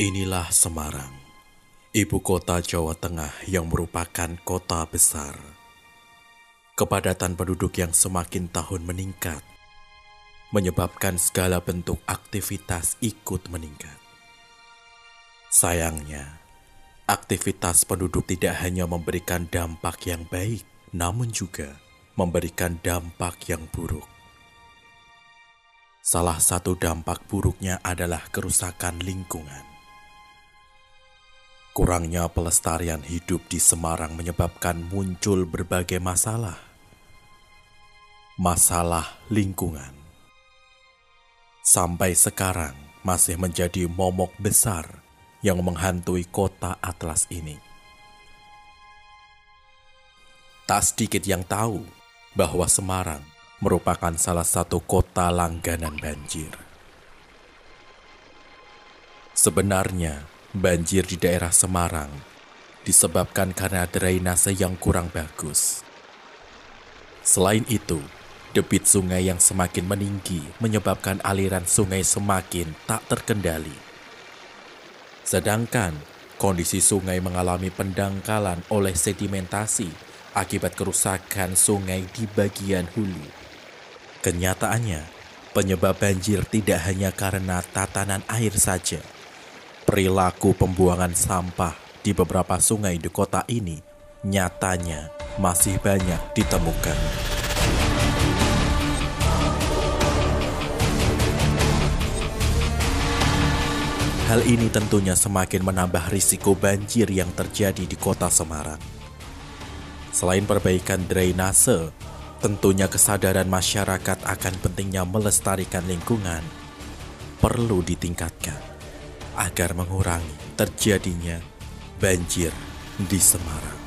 Inilah Semarang, ibu kota Jawa Tengah yang merupakan kota besar. Kepadatan penduduk yang semakin tahun meningkat, menyebabkan segala bentuk aktivitas ikut meningkat. Sayangnya, aktivitas penduduk tidak hanya memberikan dampak yang baik, namun juga memberikan dampak yang buruk. Salah satu dampak buruknya adalah kerusakan lingkungan. Kurangnya pelestarian hidup di Semarang menyebabkan muncul berbagai masalah. Masalah lingkungan sampai sekarang masih menjadi momok besar yang menghantui kota Atlas ini. Tak sedikit yang tahu bahwa Semarang merupakan salah satu kota langganan banjir. Sebenarnya, Banjir di daerah Semarang disebabkan karena drainase yang kurang bagus. Selain itu, debit sungai yang semakin meninggi menyebabkan aliran sungai semakin tak terkendali. Sedangkan kondisi sungai mengalami pendangkalan oleh sedimentasi akibat kerusakan sungai di bagian hulu. Kenyataannya, penyebab banjir tidak hanya karena tatanan air saja, Perilaku pembuangan sampah di beberapa sungai di kota ini nyatanya masih banyak ditemukan. Hal ini tentunya semakin menambah risiko banjir yang terjadi di kota Semarang. Selain perbaikan drainase, tentunya kesadaran masyarakat akan pentingnya melestarikan lingkungan perlu ditingkatkan agar mengurangi terjadinya banjir di Semarang.